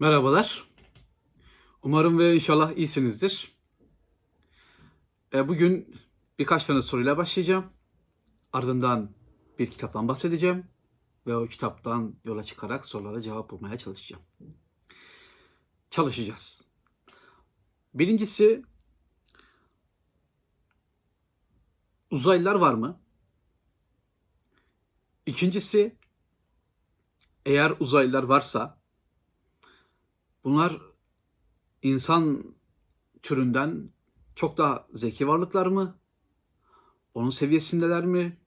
Merhabalar. Umarım ve inşallah iyisinizdir. E, Bugün birkaç tane soruyla başlayacağım. Ardından bir kitaptan bahsedeceğim. Ve o kitaptan yola çıkarak sorulara cevap bulmaya çalışacağım. Çalışacağız. Birincisi, uzaylılar var mı? İkincisi, eğer uzaylılar varsa Bunlar insan türünden çok daha zeki varlıklar mı? Onun seviyesindeler mi?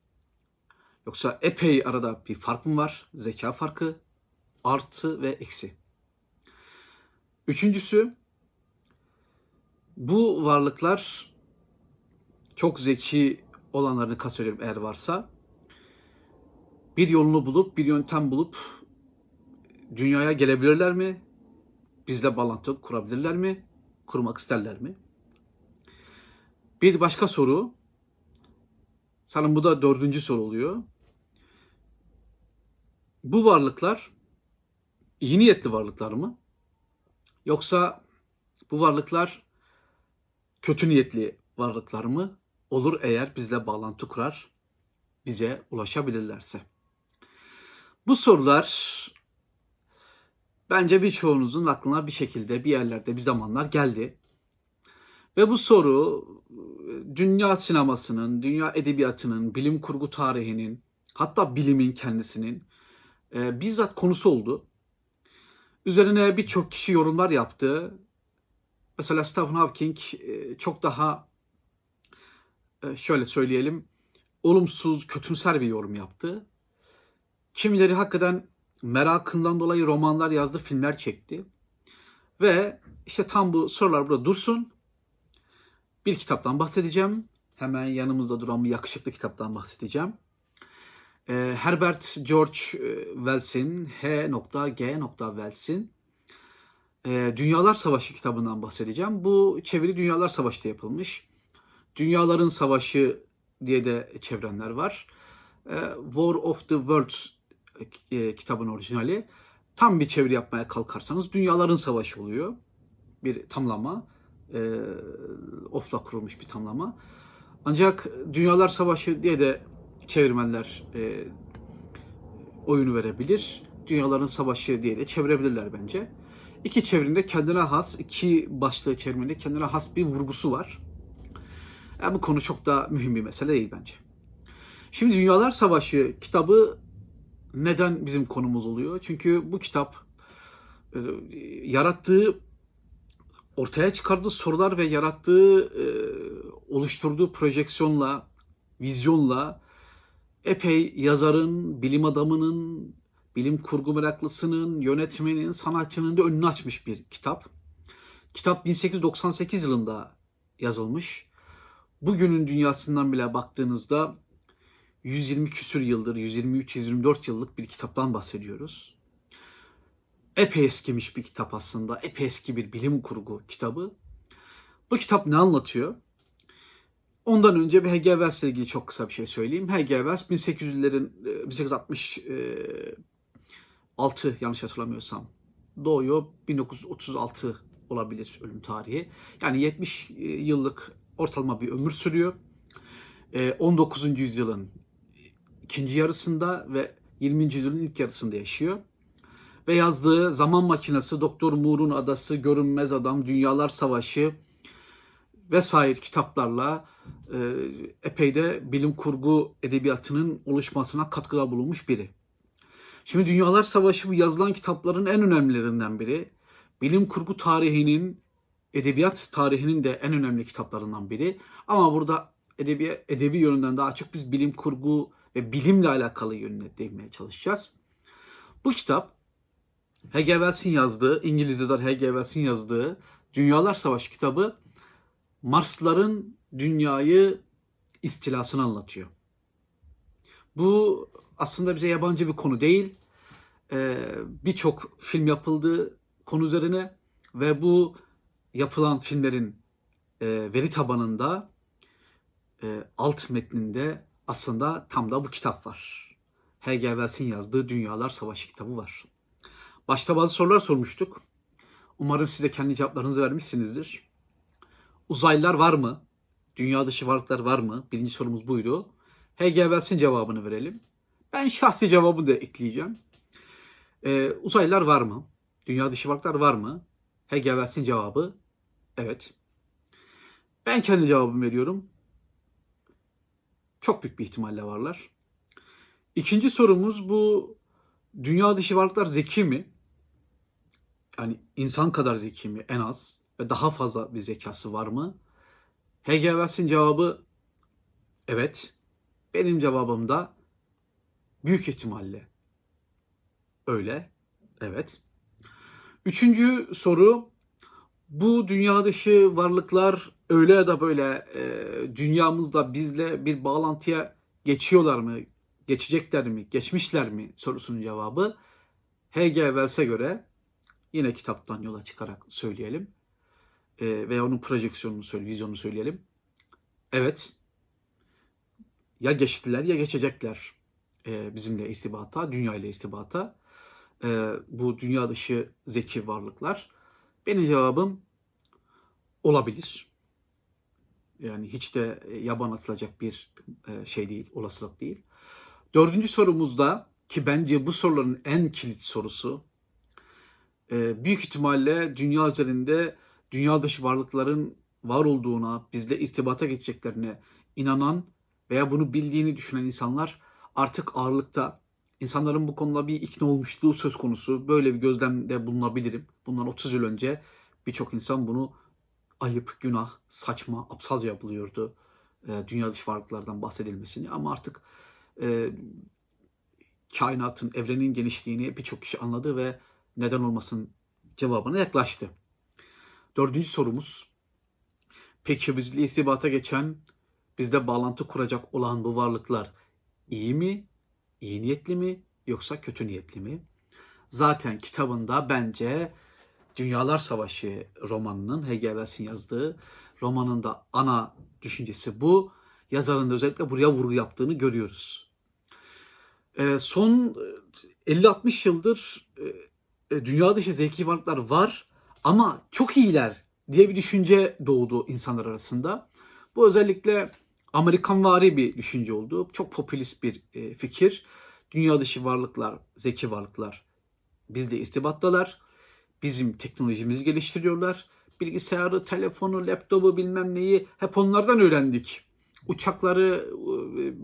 Yoksa epey arada bir fark mı var? Zeka farkı, artı ve eksi. Üçüncüsü, bu varlıklar çok zeki olanlarını kastediyorum eğer varsa bir yolunu bulup, bir yöntem bulup dünyaya gelebilirler mi? Bizle bağlantı kurabilirler mi? Kurmak isterler mi? Bir başka soru. Sanırım bu da dördüncü soru oluyor. Bu varlıklar iyi niyetli varlıklar mı? Yoksa bu varlıklar kötü niyetli varlıklar mı? Olur eğer bizle bağlantı kurar, bize ulaşabilirlerse. Bu sorular Bence birçoğunuzun aklına bir şekilde bir yerlerde bir zamanlar geldi. Ve bu soru dünya sinemasının, dünya edebiyatının, bilim kurgu tarihinin, hatta bilimin kendisinin e, bizzat konusu oldu. Üzerine birçok kişi yorumlar yaptı. Mesela Stephen Hawking e, çok daha e, şöyle söyleyelim olumsuz, kötümser bir yorum yaptı. Kimileri hakikaten merakından dolayı romanlar yazdı, filmler çekti. Ve işte tam bu sorular burada dursun. Bir kitaptan bahsedeceğim. Hemen yanımızda duran bir yakışıklı kitaptan bahsedeceğim. Ee, Herbert George e, Wells'in H.G. Wells'in e, Dünyalar Savaşı kitabından bahsedeceğim. Bu çeviri Dünyalar Savaşı'da yapılmış. Dünyaların Savaşı diye de çevrenler var. E, War of the Worlds e, kitabın orijinali. Tam bir çeviri yapmaya kalkarsanız Dünyaların Savaşı oluyor. Bir tamlama. E, ofla kurulmuş bir tamlama. Ancak Dünyalar Savaşı diye de çevirmenler e, oyunu verebilir. Dünyaların Savaşı diye de çevirebilirler bence. İki çevirinde kendine has, iki başlığı çevirmende kendine has bir vurgusu var. Yani bu konu çok da mühim bir mesele değil bence. Şimdi Dünyalar Savaşı kitabı neden bizim konumuz oluyor? Çünkü bu kitap e, yarattığı ortaya çıkardığı sorular ve yarattığı e, oluşturduğu projeksiyonla, vizyonla epey yazarın, bilim adamının, bilim kurgu meraklısının, yönetmenin, sanatçının da önünü açmış bir kitap. Kitap 1898 yılında yazılmış. Bugünün dünyasından bile baktığınızda 120 küsür yıldır, 123-124 yıllık bir kitaptan bahsediyoruz. Epey eskimiş bir kitap aslında. Epey eski bir bilim kurgu kitabı. Bu kitap ne anlatıyor? Ondan önce bir. Wells ile ilgili çok kısa bir şey söyleyeyim. H.G. Wells 1800'lerin 1866 e, yanlış hatırlamıyorsam doğuyor. 1936 olabilir ölüm tarihi. Yani 70 e, yıllık ortalama bir ömür sürüyor. 19. E, yüzyılın ikinci yarısında ve 20. yüzyılın ilk yarısında yaşıyor. Ve yazdığı Zaman Makinesi, Doktor Moore'un Adası, Görünmez Adam, Dünyalar Savaşı vesaire kitaplarla e, epey de bilim kurgu edebiyatının oluşmasına katkıda bulunmuş biri. Şimdi Dünyalar Savaşı bu yazılan kitapların en önemlilerinden biri. Bilim kurgu tarihinin, edebiyat tarihinin de en önemli kitaplarından biri. Ama burada edebi, edebi yönünden daha çok biz bilim kurgu ve bilimle alakalı yönüne değinmeye çalışacağız. Bu kitap H.G. Wells'in yazdığı, İngiliz yazar H.G. Wells'in yazdığı Dünyalar Savaşı kitabı Marsların dünyayı istilasını anlatıyor. Bu aslında bize yabancı bir konu değil. Ee, Birçok film yapıldı konu üzerine ve bu yapılan filmlerin e, veri tabanında e, alt metninde aslında tam da bu kitap var. H.G. Wells'in yazdığı Dünyalar Savaşı kitabı var. Başta bazı sorular sormuştuk. Umarım siz de kendi cevaplarınızı vermişsinizdir. Uzaylılar var mı? Dünya dışı varlıklar var mı? Birinci sorumuz buydu. H.G. Wells'in cevabını verelim. Ben şahsi cevabımı da ekleyeceğim. Ee, uzaylılar var mı? Dünya dışı varlıklar var mı? H.G. Wells'in cevabı evet. Ben kendi cevabımı veriyorum. Çok büyük bir ihtimalle varlar. İkinci sorumuz bu dünya dışı varlıklar zeki mi? Yani insan kadar zeki mi en az ve daha fazla bir zekası var mı? Wells'in cevabı evet. Benim cevabım da büyük ihtimalle öyle. Evet. Üçüncü soru bu dünya dışı varlıklar öyle ya da böyle e, dünyamızda bizle bir bağlantıya geçiyorlar mı? Geçecekler mi? Geçmişler mi? Sorusunun cevabı H.G. Wells'e göre yine kitaptan yola çıkarak söyleyelim. E, ve onun projeksiyonunu söyle, vizyonunu söyleyelim. Evet. Ya geçtiler ya geçecekler e, bizimle irtibata, dünya ile irtibata. E, bu dünya dışı zeki varlıklar. Benim cevabım olabilir. Yani hiç de yaban atılacak bir e, şey değil, olasılık değil. Dördüncü sorumuzda ki bence bu soruların en kilit sorusu e, büyük ihtimalle dünya üzerinde dünya dışı varlıkların var olduğuna, bizle irtibata geçeceklerine inanan veya bunu bildiğini düşünen insanlar artık ağırlıkta. İnsanların bu konuda bir ikna olmuşluğu söz konusu. Böyle bir gözlemde bulunabilirim. Bundan 30 yıl önce birçok insan bunu ayıp, günah, saçma, aptalca buluyordu. E, dünya dışı varlıklardan bahsedilmesini. Ama artık e, kainatın, evrenin genişliğini birçok kişi anladı ve neden olmasın cevabına yaklaştı. Dördüncü sorumuz. Peki bizle irtibata geçen, bizde bağlantı kuracak olan bu varlıklar iyi mi, iyi niyetli mi yoksa kötü niyetli mi? Zaten kitabında bence Dünyalar Savaşı romanının H.G. Wells'in yazdığı romanın da ana düşüncesi bu. Yazarın da özellikle buraya vurgu yaptığını görüyoruz. E, son 50-60 yıldır e, dünya dışı zeki varlıklar var ama çok iyiler diye bir düşünce doğdu insanlar arasında. Bu özellikle Amerikanvari bir düşünce oldu. Çok popülist bir e, fikir. Dünya dışı varlıklar, zeki varlıklar bizle irtibattalar. Bizim teknolojimizi geliştiriyorlar. Bilgisayarı, telefonu, laptopu bilmem neyi hep onlardan öğrendik. Uçakları,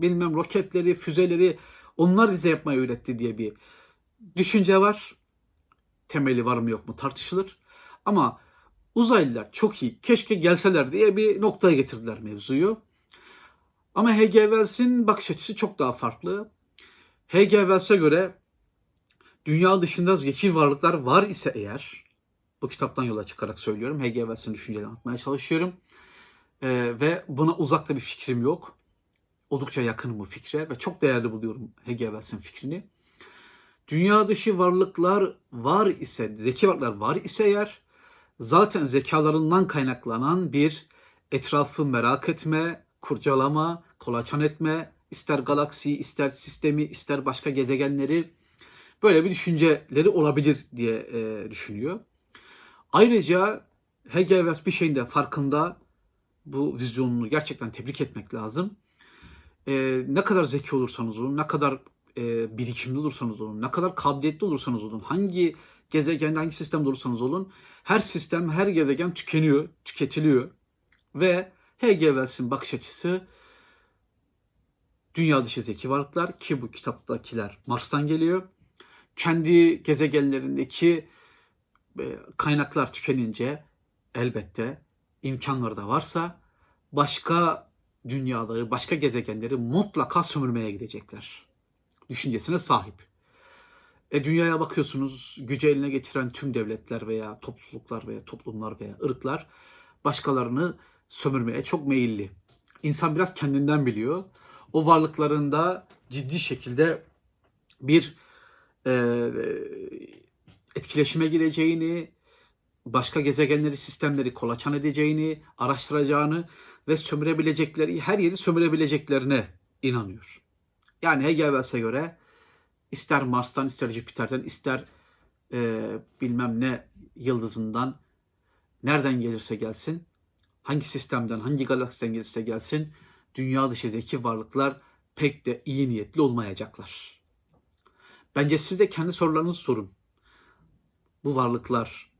bilmem roketleri, füzeleri onlar bize yapmayı öğretti diye bir düşünce var. Temeli var mı yok mu tartışılır. Ama uzaylılar çok iyi, keşke gelseler diye bir noktaya getirdiler mevzuyu. Ama H.G. Wells'in bakış açısı çok daha farklı. H.G. Wells'e göre dünya dışında zeki varlıklar var ise eğer, bu kitaptan yola çıkarak söylüyorum, H.G. Wells'in düşüncelerini anlatmaya çalışıyorum. Ee, ve buna uzakta bir fikrim yok. Oldukça yakınım bu fikre ve çok değerli buluyorum H.G. Wells'in fikrini. Dünya dışı varlıklar var ise, zeki varlıklar var ise eğer, zaten zekalarından kaynaklanan bir etrafı merak etme, kurcalama, kolaçan etme, ister galaksiyi, ister sistemi, ister başka gezegenleri böyle bir düşünceleri olabilir diye e, düşünüyor. Ayrıca Hegel Wells bir şeyin de farkında bu vizyonunu gerçekten tebrik etmek lazım. E, ne kadar zeki olursanız olun, ne kadar e, birikimli olursanız olun, ne kadar kabiliyetli olursanız olun, hangi gezegende, hangi sistemde olursanız olun, her sistem, her gezegen tükeniyor, tüketiliyor. Ve H.G. Wells'in bakış açısı dünya dışı zeki varlıklar ki bu kitaptakiler Mars'tan geliyor. Kendi gezegenlerindeki e, kaynaklar tükenince elbette imkanları da varsa başka dünyaları, başka gezegenleri mutlaka sömürmeye gidecekler. Düşüncesine sahip. E dünyaya bakıyorsunuz gücü eline geçiren tüm devletler veya topluluklar veya toplumlar veya ırklar başkalarını sömürmeye çok meyilli. İnsan biraz kendinden biliyor. O varlıklarında ciddi şekilde bir e, etkileşime gireceğini, başka gezegenleri, sistemleri kolaçan edeceğini, araştıracağını ve sömürebilecekleri, her yeri sömürebileceklerine inanıyor. Yani Hegel göre ister Mars'tan, ister Jüpiter'den, ister e, bilmem ne yıldızından nereden gelirse gelsin, hangi sistemden, hangi galaksiden gelirse gelsin, dünya dışı zeki varlıklar pek de iyi niyetli olmayacaklar. Bence siz de kendi sorularınızı sorun. Bu varlıklar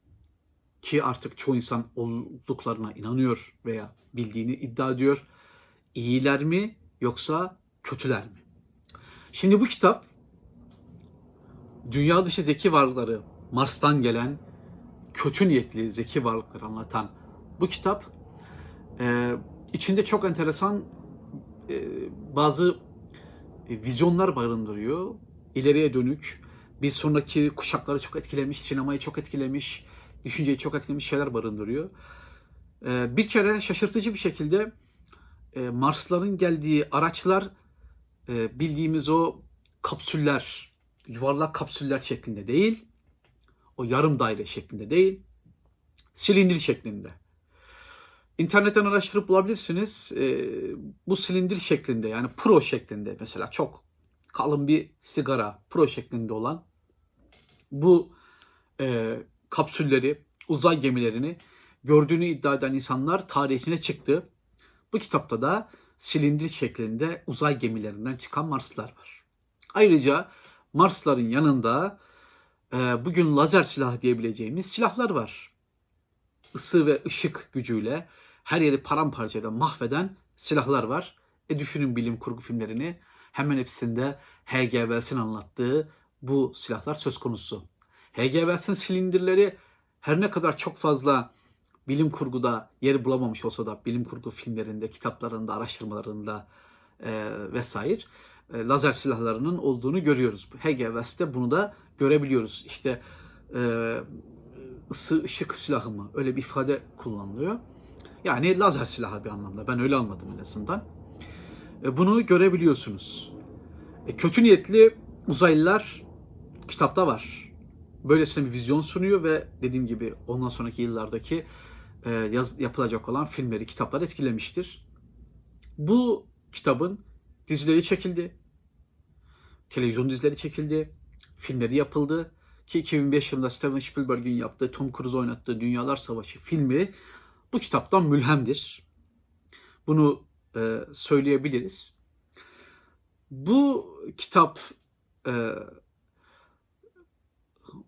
ki artık çoğu insan olduklarına inanıyor veya bildiğini iddia ediyor. İyiler mi yoksa kötüler mi? Şimdi bu kitap dünya dışı zeki varlıkları, Mars'tan gelen kötü niyetli zeki varlıkları anlatan bu kitap e, içinde çok enteresan e, bazı e, vizyonlar barındırıyor. İleriye dönük bir sonraki kuşakları çok etkilemiş, sinemayı çok etkilemiş, düşünceyi çok etkilemiş şeyler barındırıyor. E, bir kere şaşırtıcı bir şekilde e, Marsların geldiği araçlar bildiğimiz o kapsüller, yuvarlak kapsüller şeklinde değil, o yarım daire şeklinde değil, silindir şeklinde. İnternetten araştırıp bulabilirsiniz. E, bu silindir şeklinde yani pro şeklinde mesela çok kalın bir sigara pro şeklinde olan bu e, kapsülleri, uzay gemilerini gördüğünü iddia eden insanlar tarihine çıktı. Bu kitapta da silindir şeklinde uzay gemilerinden çıkan Marslar var. Ayrıca Marsların yanında e, bugün lazer silah diyebileceğimiz silahlar var. Isı ve ışık gücüyle her yeri paramparça eden, mahveden silahlar var. E düşünün bilim kurgu filmlerini. Hemen hepsinde H.G. Wells'in anlattığı bu silahlar söz konusu. H.G. Wells'in silindirleri her ne kadar çok fazla bilim kurguda yer bulamamış olsa da bilim kurgu filmlerinde, kitaplarında, araştırmalarında e, vesaire e, lazer silahlarının olduğunu görüyoruz. H.G. Wells'te bunu da görebiliyoruz. İşte e, ısı ışık silahı mı öyle bir ifade kullanılıyor. Yani lazer silahı bir anlamda. Ben öyle anladım en azından. E, bunu görebiliyorsunuz. E, kötü niyetli uzaylılar kitapta var. Böylesine bir vizyon sunuyor ve dediğim gibi ondan sonraki yıllardaki e, yaz, yapılacak olan filmleri, kitapları etkilemiştir. Bu kitabın dizileri çekildi. Televizyon dizileri çekildi. Filmleri yapıldı. Ki 2005 yılında Steven Spielberg'in yaptığı, Tom Cruise oynattığı Dünyalar Savaşı filmi bu kitaptan mülhemdir. Bunu e, söyleyebiliriz. Bu kitap e,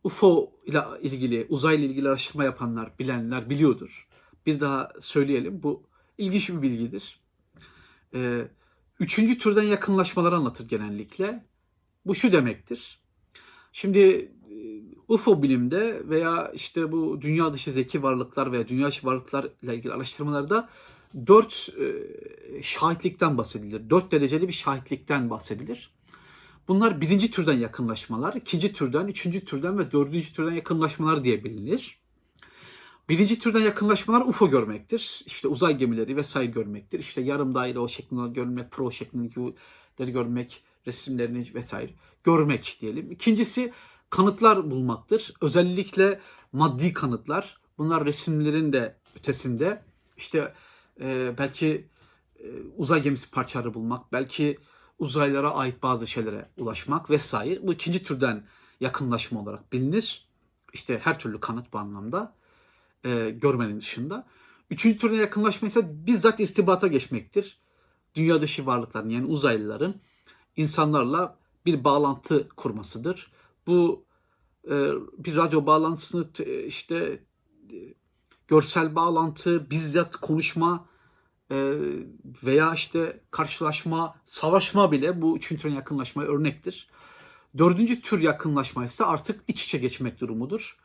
UFO ile ilgili, uzayla ilgili araştırma yapanlar, bilenler biliyordur. Bir daha söyleyelim. Bu ilginç bir bilgidir. E, üçüncü türden yakınlaşmaları anlatır genellikle. Bu şu demektir. Şimdi UFO bilimde veya işte bu dünya dışı zeki varlıklar veya dünya dışı varlıklarla ilgili araştırmalarda dört e, şahitlikten bahsedilir. Dört dereceli bir şahitlikten bahsedilir. Bunlar birinci türden yakınlaşmalar, ikinci türden, üçüncü türden ve dördüncü türden yakınlaşmalar diye bilinir. Birinci türden yakınlaşmalar UFO görmektir. İşte uzay gemileri vesaire görmektir. İşte yarım daire o şeklinde görmek, pro şeklinde görmek, resimlerini vesaire görmek diyelim. İkincisi kanıtlar bulmaktır. Özellikle maddi kanıtlar. Bunlar resimlerin de ötesinde. İşte e, belki e, uzay gemisi parçaları bulmak, belki uzaylara ait bazı şeylere ulaşmak vesaire. Bu ikinci türden yakınlaşma olarak bilinir. İşte her türlü kanıt bu anlamda e, görmenin dışında. Üçüncü türden yakınlaşma ise bizzat irtibata geçmektir. Dünya dışı varlıkların yani uzaylıların insanlarla bir bağlantı kurmasıdır. Bu e, bir radyo bağlantısını e, işte e, görsel bağlantı, bizzat konuşma e, veya işte karşılaşma, savaşma bile bu üçüncü tür yakınlaşmaya örnektir. Dördüncü tür yakınlaşma ise artık iç içe geçmek durumudur.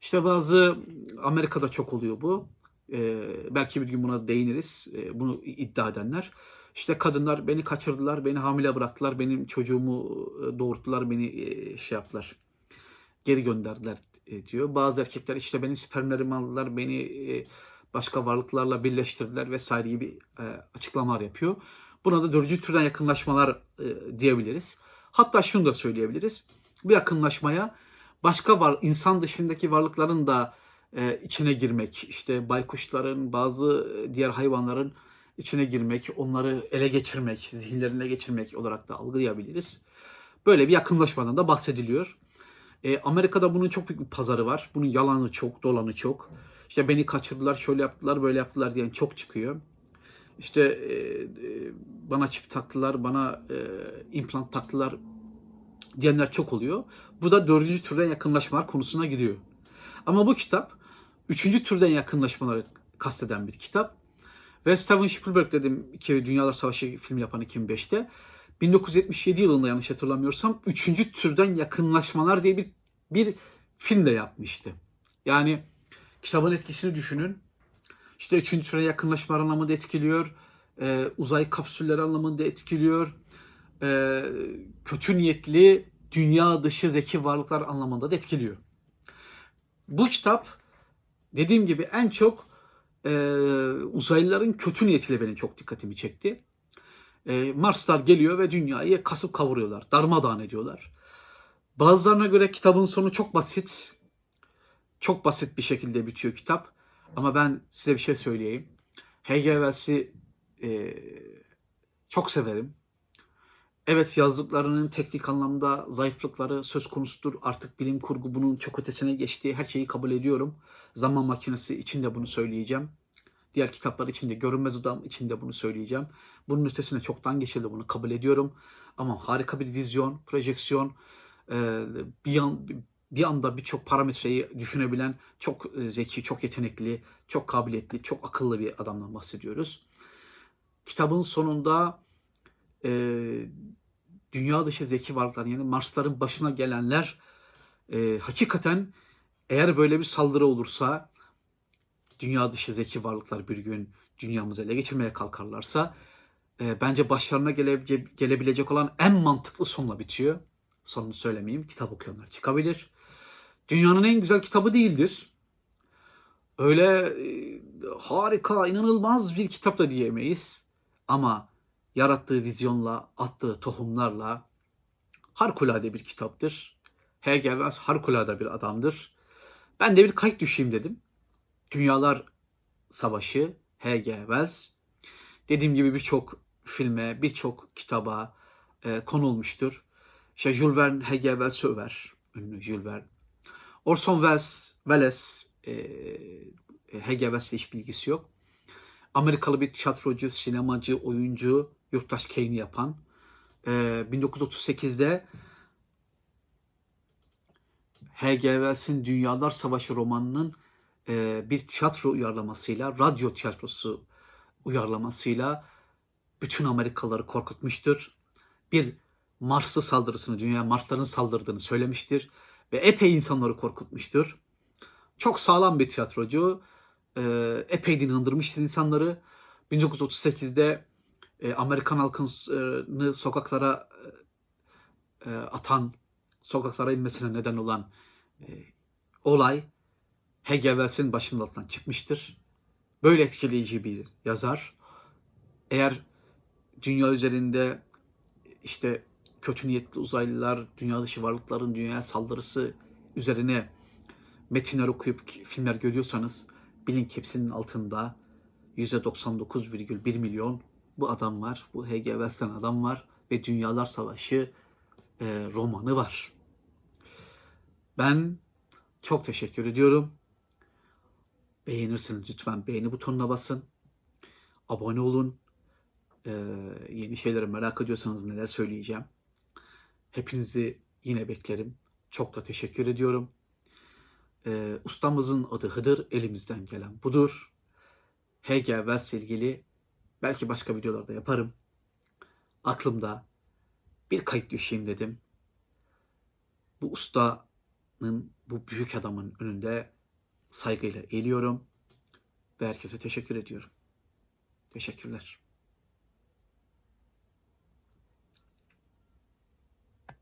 İşte bazı Amerika'da çok oluyor bu. E, belki bir gün buna değiniriz. E, bunu iddia edenler. İşte kadınlar beni kaçırdılar, beni hamile bıraktılar, benim çocuğumu e, doğurttular, beni e, şey yaptılar, geri gönderdiler e, diyor. Bazı erkekler işte benim spermlerimi aldılar, beni başka varlıklarla birleştirdiler vesaire gibi açıklamalar yapıyor. Buna da dördüncü türden yakınlaşmalar diyebiliriz. Hatta şunu da söyleyebiliriz. Bu yakınlaşmaya başka var, insan dışındaki varlıkların da içine girmek, işte baykuşların, bazı diğer hayvanların içine girmek, onları ele geçirmek, zihinlerine geçirmek olarak da algılayabiliriz. Böyle bir yakınlaşmadan da bahsediliyor. E, Amerika'da bunun çok büyük bir pazarı var. Bunun yalanı çok, dolanı çok. İşte beni kaçırdılar, şöyle yaptılar, böyle yaptılar diyen çok çıkıyor. İşte e, e, bana çip taktılar, bana e, implant taktılar diyenler çok oluyor. Bu da dördüncü türden yakınlaşmalar konusuna giriyor. Ama bu kitap üçüncü türden yakınlaşmaları kasteden bir kitap. Ve Steven Spielberg dedim ki Dünyalar Savaşı film yapan 2005'te 1977 yılında yanlış hatırlamıyorsam üçüncü türden yakınlaşmalar diye bir, bir film de yapmıştı. Yani kitabın etkisini düşünün. İşte üçüncü türden yakınlaşmalar anlamında etkiliyor. Ee, uzay kapsülleri anlamında etkiliyor. Ee, kötü niyetli dünya dışı zeki varlıklar anlamında da etkiliyor. Bu kitap dediğim gibi en çok e, uzaylıların kötü niyetiyle benim çok dikkatimi çekti. E, Marslar geliyor ve dünyayı kasıp kavuruyorlar. Darmadağın ediyorlar. Bazılarına göre kitabın sonu çok basit. Çok basit bir şekilde bitiyor kitap. Ama ben size bir şey söyleyeyim. H.G. Wells'i e, çok severim. Evet yazdıklarının teknik anlamda zayıflıkları söz konusudur. Artık bilim kurgu bunun çok ötesine geçti. Her şeyi kabul ediyorum. Zaman makinesi için de bunu söyleyeceğim. Diğer kitaplar için de Görünmez Adam için de bunu söyleyeceğim. Bunun ötesine çoktan geçildi bunu kabul ediyorum. Ama harika bir vizyon, projeksiyon, e, bir, an, bir anda birçok parametreyi düşünebilen çok e, zeki, çok yetenekli, çok kabiliyetli, çok akıllı bir adamdan bahsediyoruz. Kitabın sonunda e, dünya dışı zeki varlıklar yani Marsların başına gelenler e, hakikaten eğer böyle bir saldırı olursa dünya dışı zeki varlıklar bir gün dünyamızı ele geçirmeye kalkarlarsa e, bence başlarına gelebilecek, gelebilecek olan en mantıklı sonla bitiyor. Sonunu söylemeyeyim. Kitap okuyanlar çıkabilir. Dünyanın en güzel kitabı değildir. Öyle e, harika, inanılmaz bir kitap da diyemeyiz. Ama yarattığı vizyonla, attığı tohumlarla harikulade bir kitaptır. H.G. Wells harikulade bir adamdır. Ben de bir kayıt düşeyim dedim. Dünyalar Savaşı, H.G. Dediğim gibi birçok filme, birçok kitaba e, konu olmuştur. İşte Jules Verne, H.G. Wells över. Ünlü Jules Verne. Orson Welles, Welles e, H.G. Wells'le hiç bilgisi yok. Amerikalı bir tiyatrocu, sinemacı, oyuncu, yurttaş Kane'i yapan. E, 1938'de H.G. Wells'in Dünyalar Savaşı romanının e, bir tiyatro uyarlamasıyla, radyo tiyatrosu uyarlamasıyla bütün Amerikalıları korkutmuştur. Bir Marslı saldırısını, dünya Marsların saldırdığını söylemiştir ve epey insanları korkutmuştur. Çok sağlam bir tiyatrocu, e, epey dinandırmıştır insanları. 1938'de e, Amerikan halkını sokaklara e, atan, sokaklara inmesine neden olan e, olay H.G. Wells'in başının altından çıkmıştır. Böyle etkileyici bir yazar. Eğer dünya üzerinde işte kötü niyetli uzaylılar, dünya dışı varlıkların dünyaya saldırısı üzerine metinler okuyup filmler görüyorsanız bilin ki hepsinin altında %99,1 milyon bu adam var. Bu H.G. Wells'ten adam var ve Dünyalar Savaşı e, romanı var. Ben çok teşekkür ediyorum. Beğenirseniz lütfen beğeni butonuna basın. Abone olun. Ee, yeni şeyleri merak ediyorsanız neler söyleyeceğim. Hepinizi yine beklerim. Çok da teşekkür ediyorum. Ee, ustamızın adı Hıdır. Elimizden gelen budur. H.G. Wells ilgili belki başka videolarda yaparım. Aklımda bir kayıt düşeyim dedim. Bu ustanın, bu büyük adamın önünde saygıyla eğiliyorum ve herkese teşekkür ediyorum. Teşekkürler.